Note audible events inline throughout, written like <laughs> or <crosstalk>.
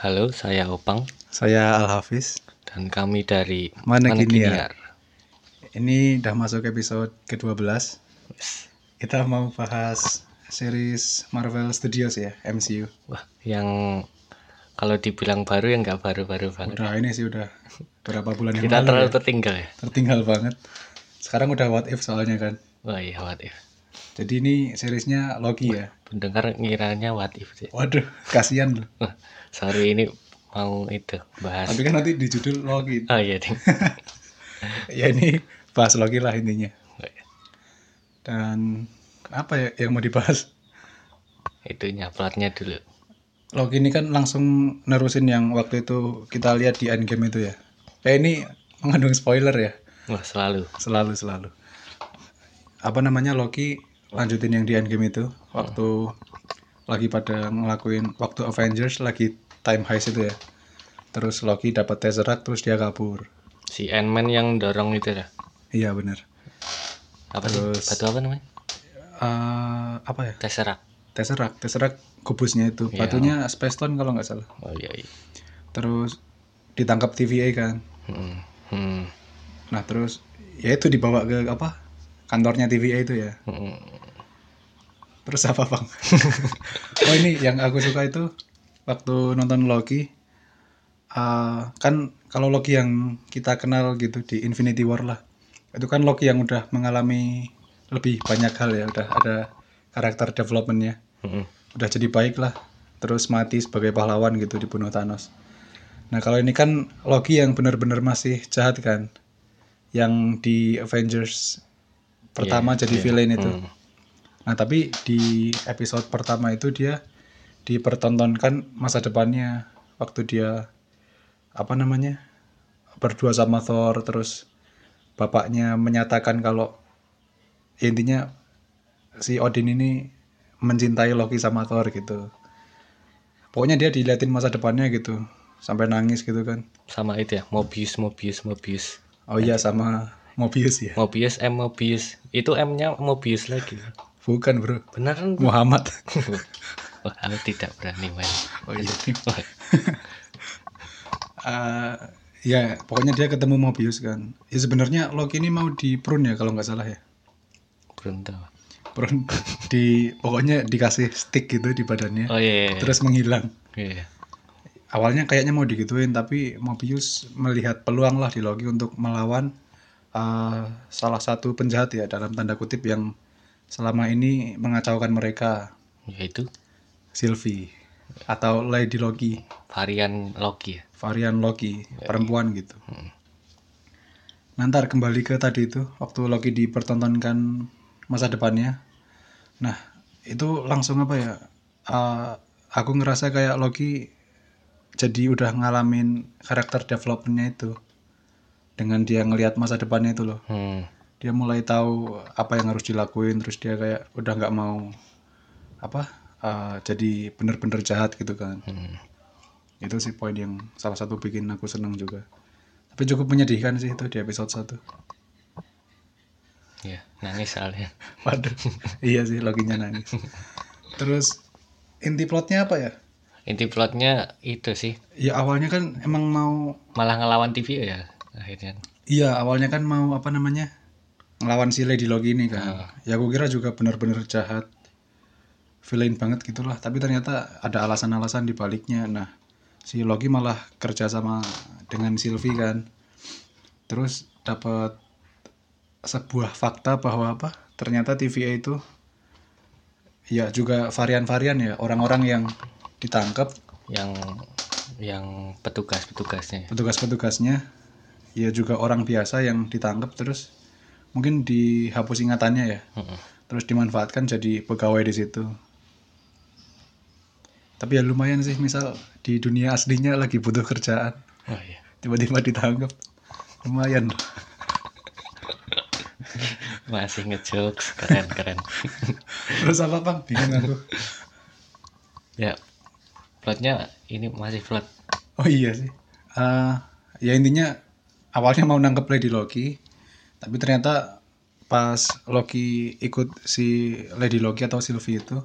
Halo, saya Opang Saya Al Hafiz. dan kami dari Mana Maneginiar. Ini udah masuk episode ke-12. Wes. Kita mau bahas series Marvel Studios ya, MCU. Wah, yang kalau dibilang baru ya nggak baru-baru banget. Udah ini sih udah berapa bulan yang Kita lalu terlalu ya. tertinggal ya. Tertinggal banget. Sekarang udah what if soalnya kan. Wah iya, what if. Jadi ini seriesnya Loki ya. Pendengar ngiranya what if sih. Waduh, kasihan loh. Sorry ini mau itu bahas. Tapi kan nanti di judul Loki. Oh iya, <laughs> ya ini bahas Loki lah intinya. Oh, iya. Dan apa ya yang mau dibahas? Itunya plotnya dulu. Loki ini kan langsung nerusin yang waktu itu kita lihat di Endgame itu ya. Eh ini mengandung spoiler ya, Wah, selalu. selalu selalu. Apa namanya Loki lanjutin yang di Endgame itu waktu lagi pada ngelakuin waktu Avengers lagi time heist itu ya. Terus Loki dapat Tesseract terus dia kabur. Si Ant-Man yang dorong itu ya. Iya bener. Apa Terus- sih? Batu apa namanya? Eh, apa ya? Tesseract. Tesseract, Tesseract kubusnya itu. Iya. Batunya Space Stone kalau nggak salah. Oh iya, iya. Terus ditangkap TVA kan. Hmm. Hmm. Nah terus ya itu dibawa ke apa kantornya TVA itu ya. Hmm. Terus apa bang? <laughs> oh ini yang aku suka itu waktu nonton Loki. eh, kan kalau Loki yang kita kenal gitu di Infinity War lah. Itu kan Loki yang udah mengalami lebih banyak hal ya. Udah ada karakter developmentnya. Hmm. Udah jadi baik lah. Terus mati sebagai pahlawan gitu dibunuh Thanos. Nah kalau ini kan Loki yang benar-benar masih jahat kan. Yang di Avengers pertama Iya, jadi iya. villain itu. Hmm. Nah, tapi di episode pertama itu dia dipertontonkan masa depannya waktu dia apa namanya? berdua sama Thor terus bapaknya menyatakan kalau intinya si Odin ini mencintai Loki sama Thor gitu. Pokoknya dia diliatin masa depannya gitu sampai nangis gitu kan. Sama itu ya, Mobius, Mobius, Mobius. Oh iya sama Mobius ya. Mobius M Mobius itu M-nya Mobius lagi. Bukan, Bro. Beneran tuh? Muhammad. <laughs> Wah, aku tidak berani main. Oh iya. Eh, ya pokoknya dia ketemu Mobius kan ya sebenarnya Loki ini mau di prune ya kalau nggak salah ya Beruntung. prune <laughs> di pokoknya dikasih stick gitu di badannya Oh iya. iya. terus menghilang Iya. awalnya kayaknya mau digituin tapi Mobius melihat peluang lah di Loki untuk melawan eh, salah satu penjahat ya dalam tanda kutip yang selama ini mengacaukan mereka Yaitu Sylvie atau Lady Loki varian Loki ya. varian Loki perempuan gitu. Nanti kembali ke tadi itu waktu Loki dipertontonkan masa depannya. Nah itu langsung apa ya? eh, aku ngerasa kayak Loki jadi udah ngalamin karakter developmentnya itu dengan dia ngelihat masa depannya itu loh. Hmm. Dia mulai tahu apa yang harus dilakuin terus dia kayak udah nggak mau apa eh, jadi bener-bener jahat gitu kan Hmm. itu sih poin yang salah satu bikin aku senang juga tapi cukup menyedihkan sih itu di episode 1 Iya, nangis soalnya. <laughs> waduh iya sih loginya nangis terus inti plotnya apa ya Inti plotnya itu sih, ya awalnya kan emang mau malah ngelawan TV ya akhirnya. iya awalnya kan mau apa namanya ngelawan si Lady Loki ini kan. Ya aku kira juga bener-bener jahat villain banget gitulah. Tapi ternyata ada alasan-alasan di baliknya. Nah si Loki malah kerja sama dengan Sylvie kan. Terus dapat sebuah fakta bahwa apa ternyata TVA itu ya juga varian-varian ya. Orang-orang yang ditangkap Yang yang petugas-petugasnya. petugas-petugasnya ya juga orang biasa yang ditangkap terus mungkin dihapus ingatannya ya. Mm-mm. terus dimanfaatkan jadi pegawai di situ. Tapi ya lumayan sih misal di dunia aslinya lagi butuh kerjaan. Oh iya. tiba-tiba ditangkap. Lumayan. Masih ngejokes, keren keren. terus apa bang? Bingung aku. Ya, plotnya ini masih plot. oh iya sih. Eh, ya intinya awalnya mau nangkep Lady Loki tapi ternyata pas Loki ikut si Lady Loki atau Sylvie itu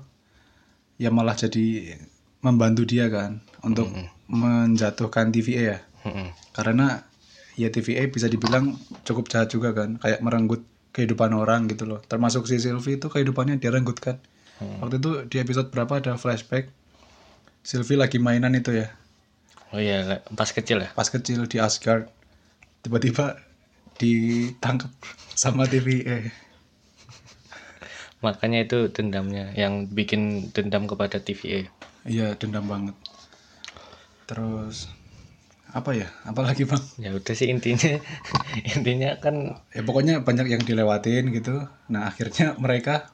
ya malah jadi membantu dia kan untuk menjatuhkan TVA ya. Mm-mm. Karena ya TVA bisa dibilang cukup jahat juga kan, kayak merenggut kehidupan orang gitu loh. Termasuk si Sylvie itu kehidupannya direnggut kan. Waktu itu di episode berapa ada flashback Sylvie lagi mainan itu ya, oh iya pas kecil ya pas kecil di Asgard. Tiba-tiba ditangkap sama TVA. makanya itu dendamnya yang bikin dendam kepada TVA Iya, dendam banget. Terus apa ya? Apalagi bang? ya udah sih intinya <laughs> intinya kan Ya pokoknya banyak yang dilewatin gitu. Nah akhirnya mereka,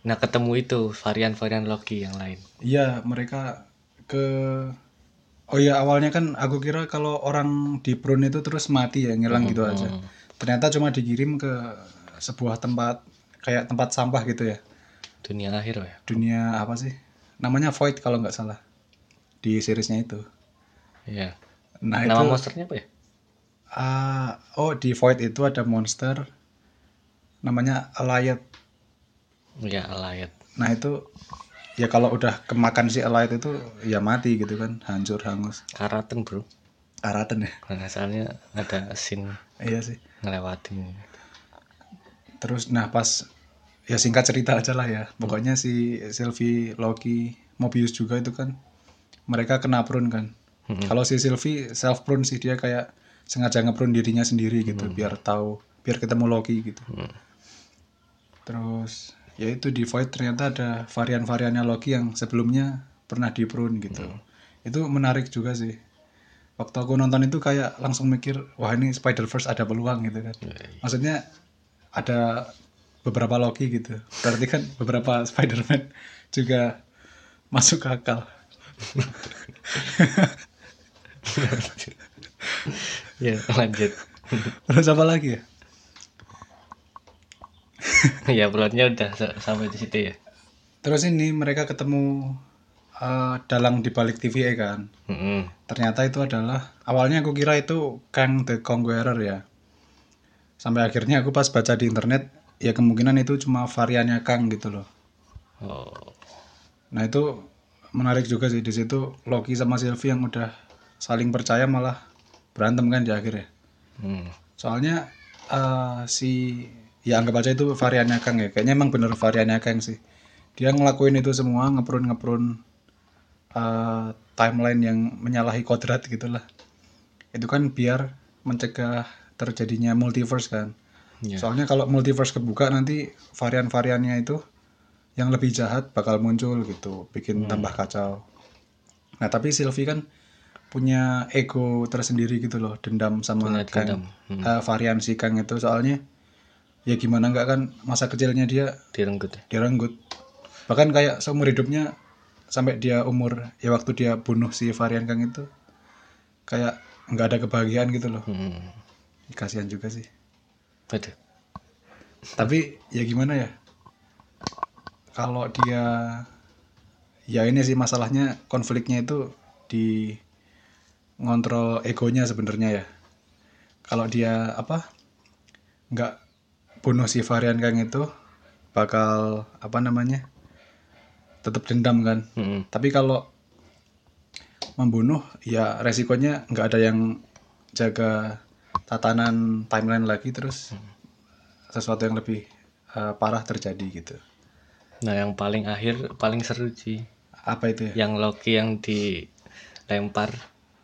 nah ketemu itu varian-varian Loki yang lain iya mereka ke, oh iya awalnya kan aku kira kalau orang di prune itu terus mati ya ngilang gitu aja. Ternyata cuma dikirim ke sebuah tempat kayak tempat sampah gitu ya. dunia akhir ya Dunia apa sih? Namanya Void kalau nggak salah di seriesnya itu. iya Nah nama itu, monsternya apa ya ah, oh di Void itu ada monster namanya Allied ya Allied Nah itu ya kalau udah kemakan si Allied itu ya mati gitu kan, hancur hangus. Karaten bro Karatan ya. Salahnya ada scene Iya sih. ngelewatin Terus nah pas ya singkat cerita aja lah ya. Pokoknya si Sylvie, Loki, Mobius juga itu kan mereka kena prune kan. Kalau si Sylvie self prune sih dia kayak sengaja ngeprune dirinya sendiri gitu biar tahu biar ketemu Loki gitu. Terus ya itu di Void ternyata ada varian-variannya Loki yang sebelumnya pernah di prune gitu. Itu menarik juga sih. Waktu aku nonton itu kayak langsung mikir, wah ini Spider-Verse ada peluang gitu kan. Maksudnya ada beberapa Loki gitu. Berarti kan beberapa <laughs> Spider-Man juga masuk akal. <laughs> ya lanjut Terus apa lagi ya? <laughs> ya plotnya udah sa- sampai di situ ya Terus ini mereka ketemu eh, dalang di balik TVA kan. Mm-mm. Ternyata itu adalah awalnya aku kira itu Kang the Conqueror ya. Sampai akhirnya aku pas baca di internet ya kemungkinan itu cuma variannya Kang gitu loh. oh Nah itu menarik juga sih di situ Loki sama Sylvie yang udah saling percaya malah berantem kan di akhir ya. Hmm. Soalnya eh, si ya anggap aja itu variannya Kang ya. Kayaknya emang bener variannya Kang sih. Dia ngelakuin itu semua ngeprun ngeprun eh, timeline yang menyalahi kodrat gitulah. Itu kan biar mencegah terjadinya multiverse kan. Ya. Soalnya kalau multiverse kebuka nanti varian-variannya itu yang lebih jahat bakal muncul gitu, bikin tambah kacau. Nah tapi Sylvie kan punya ego tersendiri gitu loh, dendam sama Kang. Hmm. eh, varian si Kang itu soalnya ya gimana nggak kan masa kecilnya dia direnggut. ya direnggut. Bahkan kayak seumur hidupnya sampai dia umur ya waktu dia bunuh si varian Kang itu kayak nggak ada kebahagiaan gitu loh. Hmm. kasihan juga sih. Waduh. tapi ya gimana ya? Kalau dia ya ini sih masalahnya konfliknya itu di ngontrol egonya sebenarnya ya. Kalau dia apa nggak bunuh si varian Kang itu bakal apa namanya tetap dendam kan. Mm-mm. tapi kalau membunuh ya resikonya nggak ada yang jaga tatanan timeline lagi terus sesuatu yang lebih eh, parah terjadi gitu. Nah yang paling akhir paling seru sih. Apa itu ya? Yang Loki yang dilempar.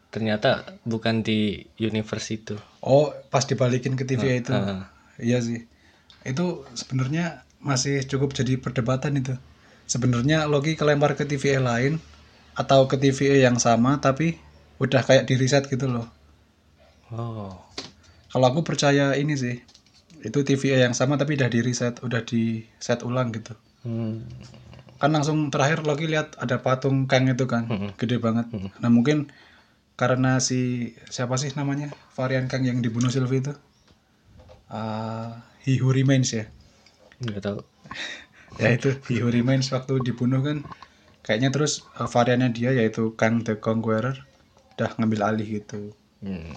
Ternyata bukan di universe itu. Oh pas dibalikin ke TV itu. ah. iya sih itu sebenarnya masih cukup jadi perdebatan itu. Sebenarnya Loki kelempar ke TVA lain atau ke TVA yang sama tapi udah kayak di reset gitu loh. Oh. Kalau aku percaya ini sih itu TVA yang sama tapi udah di reset udah di set ulang gitu. Hmm. kan langsung terakhir Loki lihat ada patung Kang itu kan Mm-mm. gede banget. Nah mungkin karena si siapa sih namanya varian Kang yang dibunuh Sylvie itu? Ah, He Who Remains ya. Nggak tahu. <laughs> Ya itu He Who Remains waktu dibunuh kan. Kayaknya terus eh, variannya dia yaitu Kang the Conqueror udah ngambil alih gitu. Hmm.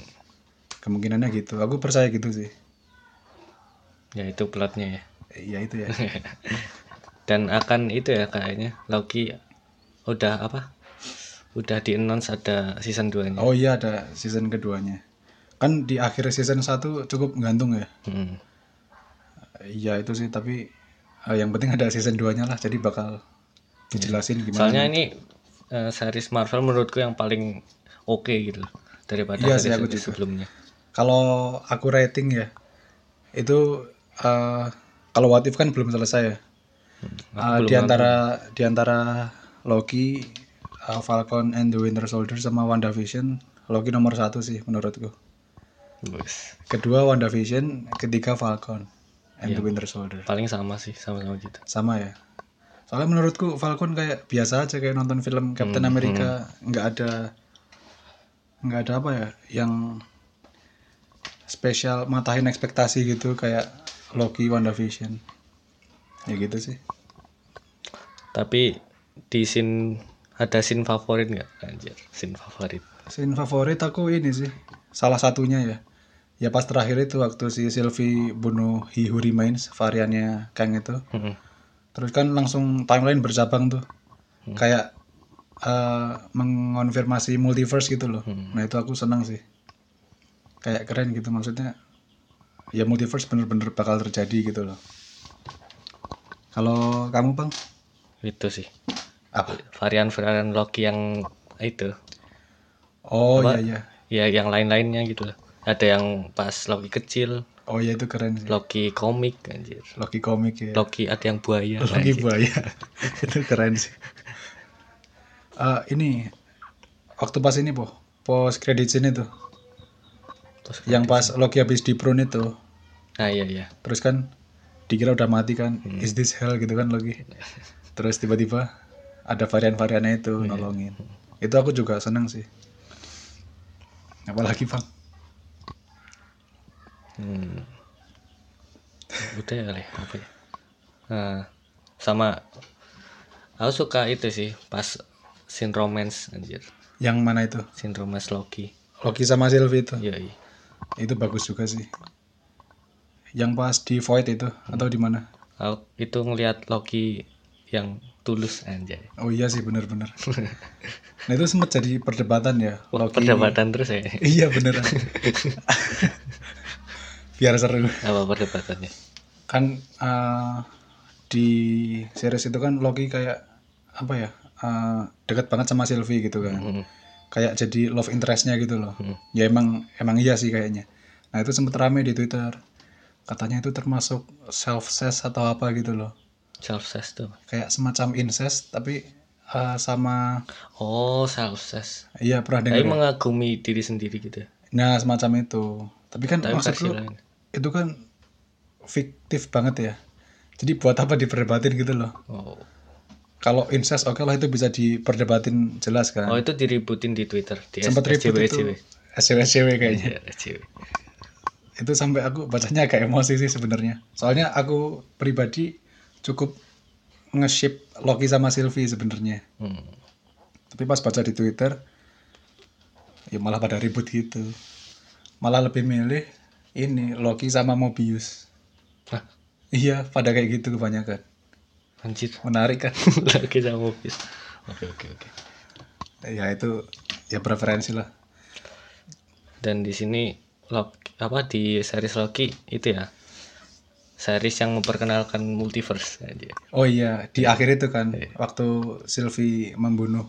kemungkinannya gitu. Aku percaya gitu sih. Ya itu plotnya ya. Iya itu ya. <laughs> Dan akan itu ya kayaknya Loki udah apa? Udah di announce ada season 2 nya Oh iya ada season keduanya. Kan di akhir season 1 cukup gantung ya. Hmm. Iya itu sih tapi eh, yang penting ada season 2-nya lah jadi bakal dijelasin gimana. soalnya ini eh, series Marvel menurutku yang paling oke gitu loh daripada Iya sih, series aku juga. sebelumnya Kalau aku rating ya itu eh, kalau What If kan belum selesai ya. Eh, di antara di antara Loki, eh, Falcon and the Winter Soldier sama WandaVision, Loki nomor satu sih menurutku. Wes. Kedua WandaVision, ketiga Falcon and the Winter Soldier. paling sama sih sama-sama gitu Sama ya. Soalnya menurutku Falcon kayak biasa aja kayak nonton film Captain America, nggak ada nggak ada apa ya yang spesial matahin ekspektasi gitu kayak Loki WandaVision. Ya gitu sih. tapi di scene ada scene favorit nggak anjir scene favorit Scene favorit aku ini sih. Salah satunya ya. Ya pas terakhir itu waktu si Sylvie bunuh He Who Remains variannya Kang itu. Hmm. Terus kan langsung timeline bercabang tuh. Kayak eh, mengonfirmasi multiverse gitu loh. Nah itu aku senang sih. Kayak keren gitu maksudnya. Ya multiverse bener-bener bakal terjadi gitu loh. Kalau kamu bang? itu sih Apa? varian-varian Loki yang itu Oh Apa? iya iya. ya yang lain-lainnya gitu loh ada yang pas Loki kecil. Oh iya itu keren sih. Loki komik anjir. Loki komik ya. Loki ada yang buaya Loki anjir. buaya. <laughs> itu keren sih. Eh, ini waktu pas ini po. Post credit scene itu. Terus- yang pas Loki habis di prune itu. Nah iya iya. Terus kan dikira udah mati kan is this hell? gitu kan Loki. Terus tiba-tiba ada varian-variannya itu nolongin. Itu aku juga seneng sih. Apalagi bang Hmm. Udah ya kali apa ya? Nah, sama aku suka itu sih pas scene romance anjir. yang mana itu Scene romance Loki. Loki sama Sylvie itu Iya, iya. itu bagus juga sih yang pas di Void itu atau di mana Aku itu ngelihat Loki yang tulus anjay. Oh iya sih bener-bener. nah itu sempat jadi perdebatan ya. Wah, Loki. perdebatan terus ya. Iya beneran. <laughs> Biar seru. Apa perdebatannya? Kan eh, di series itu kan Loki kayak apa ya? eh, dekat banget sama Sylvie gitu kan. Hmm. Kayak jadi love interestnya gitu loh. Ya emang emang iya sih kayaknya. Nah itu sempat rame di Twitter. Katanya itu termasuk self cess atau apa gitu loh. Self cess tuh. Kayak semacam incest tapi eh, sama Oh, self cess. iya pernah Tapi dengar. ya? mengagumi diri sendiri gitu. Nah, semacam itu. Tapi kan Tapi maksud lu, lain. Itu kan fiktif banget ya. Jadi buat apa diperdebatin gitu loh. Oh. Kalau incest oke lah itu bisa diperdebatin jelas kan. Oh, itu diributin di Twitter di Sempat ribut itu. SCW kayaknya. Iya, SJW. Itu sampai aku bacanya agak emosi sih sebenarnya. Soalnya aku pribadi cukup nge-ship Loki sama Sylvie sebenarnya. Hmm. Tapi pas baca di Twitter ya malah pada ribut gitu. Malah lebih milih ini Loki sama Mobius. Hah? Iya, pada kayak gitu kebanyakan. Anjir. Menarik kan? <laughs> Lagi sama mobil. Oke, oke, oke. ya itu ya preferensi lah. Dan di sini Loki, apa di series Loki itu ya series yang memperkenalkan multiverse aja. Oh iya, di akhir itu kan waktu Sylvie membunuh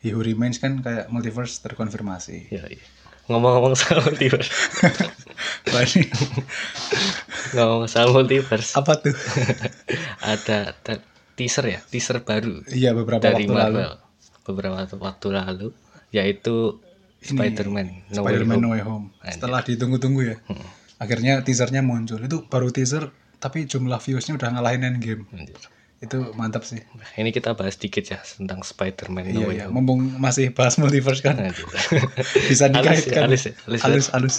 He Who Remains kan kayak multiverse terkonfirmasi. Iya, iya. Ngomong-ngomong soal multiverse. <laughs> Ngomong soal multiverse. apa tuh? <laughs> Ada te- teaser ya, teaser baru Iya beberapa dari waktu lalu. Marvel. Beberapa waktu lalu yaitu Spider-Man No Way Spider-Man Home. No Way Home. Setelah ditunggu-tunggu ya. Akhirnya teasernya muncul. Itu baru teaser tapi jumlah viewsnya udah ngalahin Endgame. Anjir. Itu mantap sih. Nah, Ini kita bahas dikit ya tentang Spider-Man No Iya, Way iya. Home. Mumpung masih bahas multiverse kan. <laughs> Bisa ya, dikaitkan. halus ya, halus ya. halus, halus.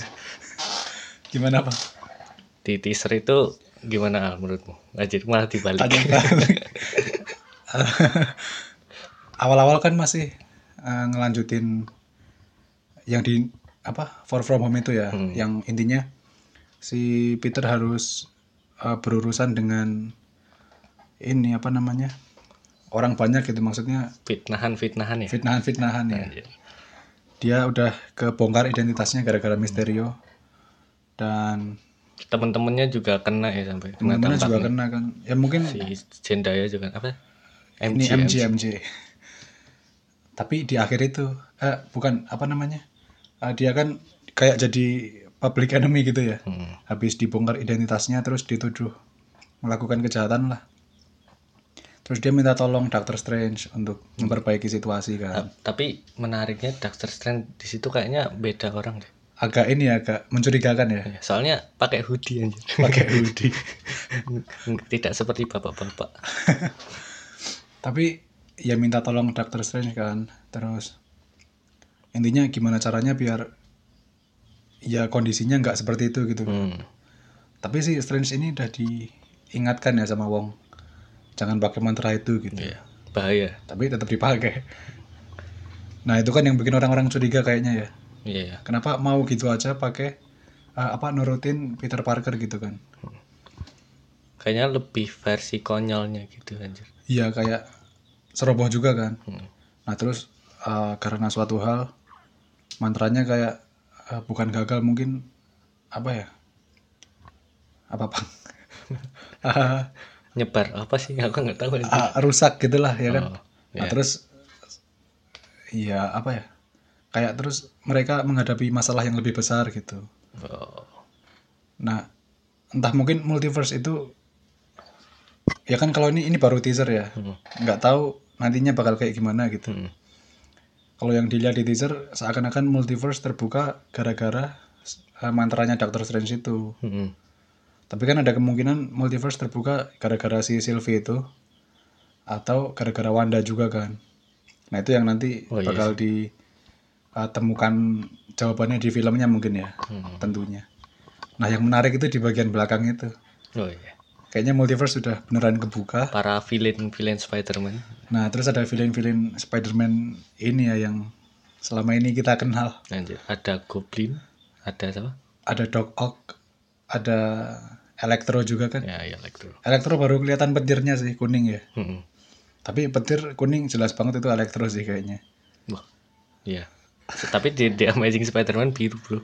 Gimana Pak? Di teaser itu gimana menurutmu? Anjir, malah dibalik. <laughs> Awal-awal kan masih eh, ngelanjutin yang di apa For From Home itu ya, Hmm. yang intinya si Peter harus eh, berurusan dengan ini apa namanya orang banyak gitu maksudnya fitnahan-fitnahan ya fitnahan-fitnahan ya. Anjir. Dia udah kebongkar identitasnya gara-gara Misterio dan temen-temennya juga kena ya sampai kena teman-temannya juga kena kan. Ya mungkin si Zendaya juga apa ini MG, MJ MJ. Tapi di akhir itu eh bukan apa namanya? Eh, dia kan kayak jadi public enemy gitu ya. Hmm. Habis dibongkar identitasnya terus dituduh melakukan kejahatan lah. Terus dia minta tolong Doctor Strange untuk memperbaiki situasi kan. Ta- tapi menariknya Doctor Strange di situ kayaknya beda orang deh Agak ini ya, agak mencurigakan ya. Ya, soalnya pakai hoodie anjir Pakai <laughs> hoodie. tidak seperti bapak-bapak <laughs> Tapi ya minta tolong Doctor Strange kan. Terus intinya gimana caranya biar ya kondisinya nggak seperti itu gitu. hmm. Tapi si Strange ini udah diingatkan ya sama Wong. Jangan pakai mantra itu gitu. Iya, bahaya Tapi tetap dipakai. Nah, itu kan yang bikin orang-orang curiga kayaknya ya. Iya ya. Kenapa mau gitu aja pakai eh, apa nurutin Peter Parker gitu kan. kayaknya lebih versi konyolnya gitu anjir Iya kayak ceroboh juga kan. Hmm. Nah, terus eh, karena suatu hal mantranya kayak eh, bukan gagal mungkin apa ya? Apa Bang? <laughs> Nyebar apa sih aku nggak tahu ah, rusak gitulah ya kan. Oh, Nah, iya. terus iya apa ya? Kayak terus mereka menghadapi masalah yang lebih besar gitu. Oh, Nah, entah mungkin multiverse itu ya kan kalau ini ini baru teaser ya. Hmm. Nggak tahu nantinya bakal kayak gimana gitu. hmm. Kalau yang dilihat di teaser seakan-akan multiverse terbuka gara-gara eh, mantranya Doctor Strange itu. Hmm. Tapi kan ada kemungkinan multiverse terbuka gara-gara si Sylvie itu atau gara-gara Wanda juga kan. Nah, itu yang nanti Oh, iya bakal ditemukan jawabannya di filmnya mungkin ya, Hmm. tentunya. Nah, yang menarik itu di bagian belakang itu. oh iya Kayaknya multiverse sudah beneran kebuka. para villain villain Spider-Man Nah, terus ada villain-villain Spider-Man ini ya yang selama ini kita kenal. anjir ada Goblin ada siapa Ada Doc Ock, ada Electro juga kan. ya ya Electro Electro baru kelihatan petirnya sih, kuning ya. hmm. Tapi petir kuning jelas banget itu Electro sih kayaknya. wah iya tapi di, di Amazing Spider-Man biru bro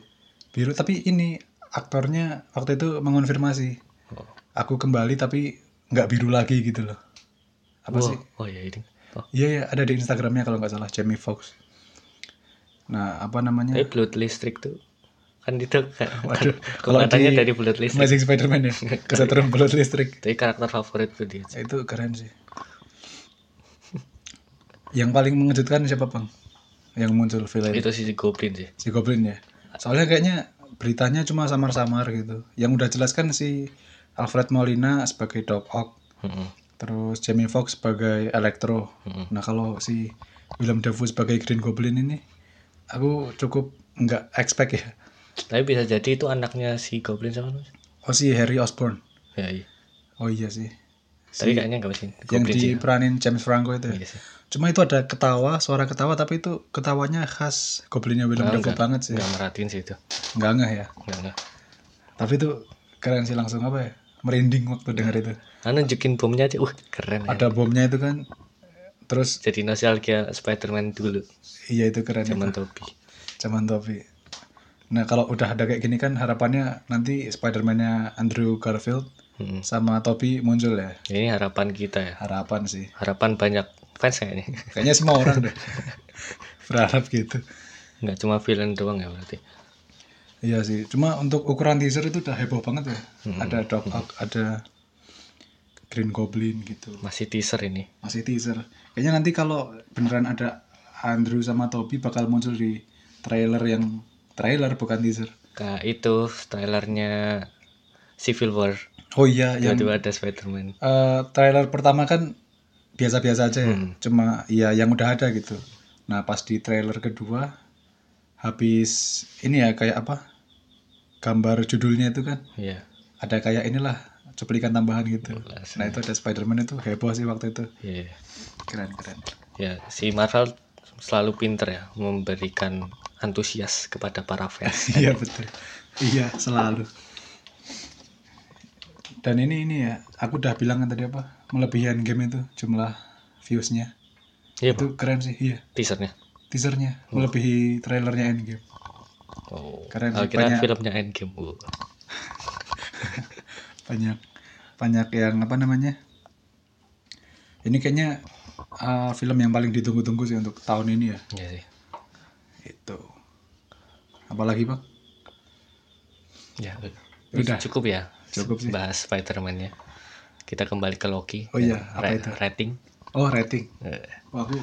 Biru tapi ini aktornya waktu itu mengonfirmasi. oh, Aku kembali tapi nggak biru lagi gitu loh. Apa Wah, sih? oh ya ini oh. Iya ya, ada di Instagramnya kalau nggak salah Jamie Foxx. Nah, apa namanya? tapi blood listrik tuh kan itu kan, <laughs> Waduh, kan kalau kekuatannya di dari blood listrik Amazing Spider-Man ya, <laughs> kesetrum bulat listrik. tapi karakter favorit tuh dia Itu keren sih. Yang paling mengejutkan siapa bang? Yang muncul villain itu si Goblin sih si Goblin ya. Soalnya kayaknya beritanya cuma samar-samar gitu. Yang udah jelas kan si Alfred Molina sebagai Doc Ock, Hmm. terus Jamie Foxx sebagai Electro. Hmm. Nah kalau si Willem Dafoe sebagai Green Goblin ini, aku cukup nggak expect ya. tapi bisa jadi itu anaknya si Goblin sama? Oh si Harry Osborn. ya iya Oh iya sih. Tapi kayaknya enggak sih Yang sih diperanin James Franco itu ya. Iya sih. Cuma itu ada ketawa, suara ketawa tapi itu ketawanya khas Goblinnya Willem Oh, Dafoe enggak. banget sih. nggak merhatiin sih itu Nggak ngeh ya. nggak nggak Tapi itu keren sih langsung apa ya? Merinding waktu dengar itu. nah, nunjukin bomnya aja uh keren ya. Ada bomnya itu kan. Terus jadi nostalgia Spider-Man dulu iya itu keren zaman itu. Toby Zaman Topi. Nah kalau udah ada kayak gini kan harapannya nanti Spider-Man-nya Andrew Garfield Hmm. sama Topi muncul ya. ini harapan kita ya Harapan sih. harapan banyak fans kayaknya Kayaknya semua <laughs> orang deh <laughs> berharap gitu. nggak cuma villain doang ya berarti Iya sih. Cuma untuk ukuran teaser itu udah heboh banget ya. Hmm. Ada Doc Ock, ada Green Goblin gitu. masih teaser ini Masih teaser. Kayaknya nanti kalau beneran ada Andrew sama Toby bakal muncul di trailer yang trailer bukan teaser. kayak itu trailernya Civil War Oh iya, yang tiba-tiba ada Spider-Man eh, trailer pertama kan biasa-biasa aja ya. Hmm. Cuma ya yang udah ada gitu. Nah, pas di trailer kedua habis ini ya kayak apa? Gambar judulnya itu kan iya ada kayak inilah cuplikan tambahan gitu. Jelas. Nah, itu ada Spider-Man itu heboh sih waktu itu. iya Keren, keren. ya si Marvel selalu pinter ya memberikan antusias kepada para fans <laughs> Iya, betul. Iya, selalu. Dan ini ini ya, aku udah bilang kan tadi apa? Melebihi game itu jumlah viewsnya Iya, itu keren sih iya teasernya. teasernya melebihi trailernya Endgame Oh, Keren oh, sih, kira banyak- filmnya Endgame. Uh. <laughs> banyak banyak yang apa namanya ini kayaknya uh, film yang paling ditunggu-tunggu sih untuk tahun ini ya Iya sih. itu apalagi bang Ya, Udah. cukup ya. Cukup sih. Bahas Spider-Man ya. Kita kembali ke Loki. Oh iya, apa ra- itu? Rating. oh rating Eh, Wah, aku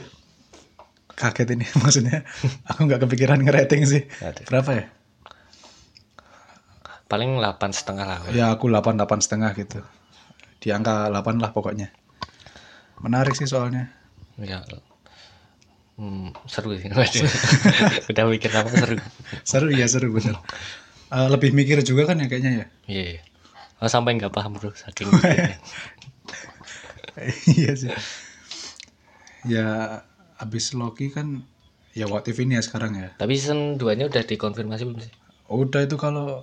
kaget ini <laughs> maksudnya aku nggak kepikiran ngerating sih Aduh. berapa ya paling delapan setengah lah. ya aku 8 delapan setengah gitu di angka 8 lah pokoknya menarik sih soalnya Ya. Hmm, seru sih. <laughs> Udah mikir apa seru. seru ya seru bener Eh, lebih mikir juga kan ya kayaknya ya Iya. iya. Oh, sampai nggak paham bro saking mikirnya. <laughs> iya sih ya abis Loki kan ya what if ini ya sekarang ya Tapi season 2 nya udah dikonfirmasi belum sih? udah itu kalau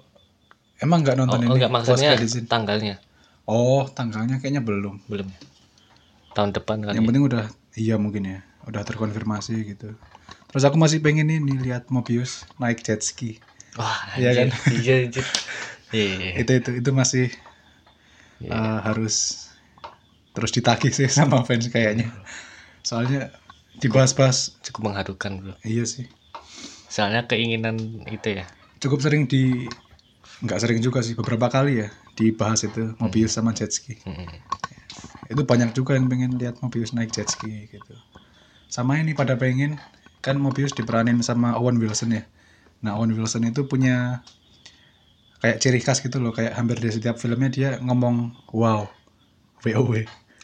emang nggak Oh, nonton oh ini enggak maksudnya tanggalnya oh tanggalnya kayaknya belum belum. Tahun depan kali. yang ya. penting udah iya mungkin ya udah terkonfirmasi gitu terus aku masih pengen ini lihat Mobius naik jet ski Wah, Iya kan? Iya, <laughs> Iya, iya. itu itu itu masih Iya. uh, harus terus ditagih sih <laughs> sama fans kayaknya soalnya dibahas-bahas Cukup mengharukan bro. iya sih Soalnya keinginan itu ya. cukup sering di nggak sering juga sih beberapa kali ya dibahas itu Mobius sama jet ski Mm-mm. itu banyak juga yang pengen lihat Mobius naik jet ski gitu sama ini pada pengen kan Mobius diperanin sama Owen Wilson ya nah Owen Wilson itu punya kayak ciri khas gitu loh kayak hampir di setiap filmnya dia ngomong wow wow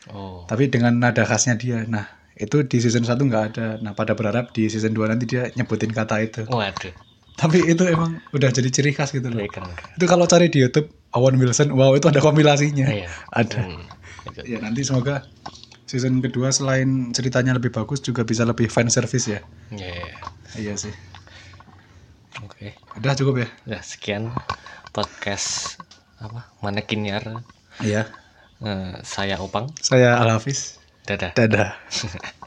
Oh. tapi dengan nada khasnya dia nah itu di season 1 nggak ada nah pada berharap di season 2 nanti dia nyebutin kata itu Waduh. tapi itu emang udah jadi ciri khas gitu loh Iya, keren, keren. itu kalau cari di YouTube Owen Wilson wow itu ada kompilasinya Iya. ada Hmm. ya nanti semoga season kedua selain ceritanya lebih bagus juga bisa lebih fan service ya Iya, iya. sih Oke. udah cukup ya Udah sekian podcast apa? Manekinyar. iya Eh, saya Opang. saya Al Hafiz Dadah. dadah <laughs>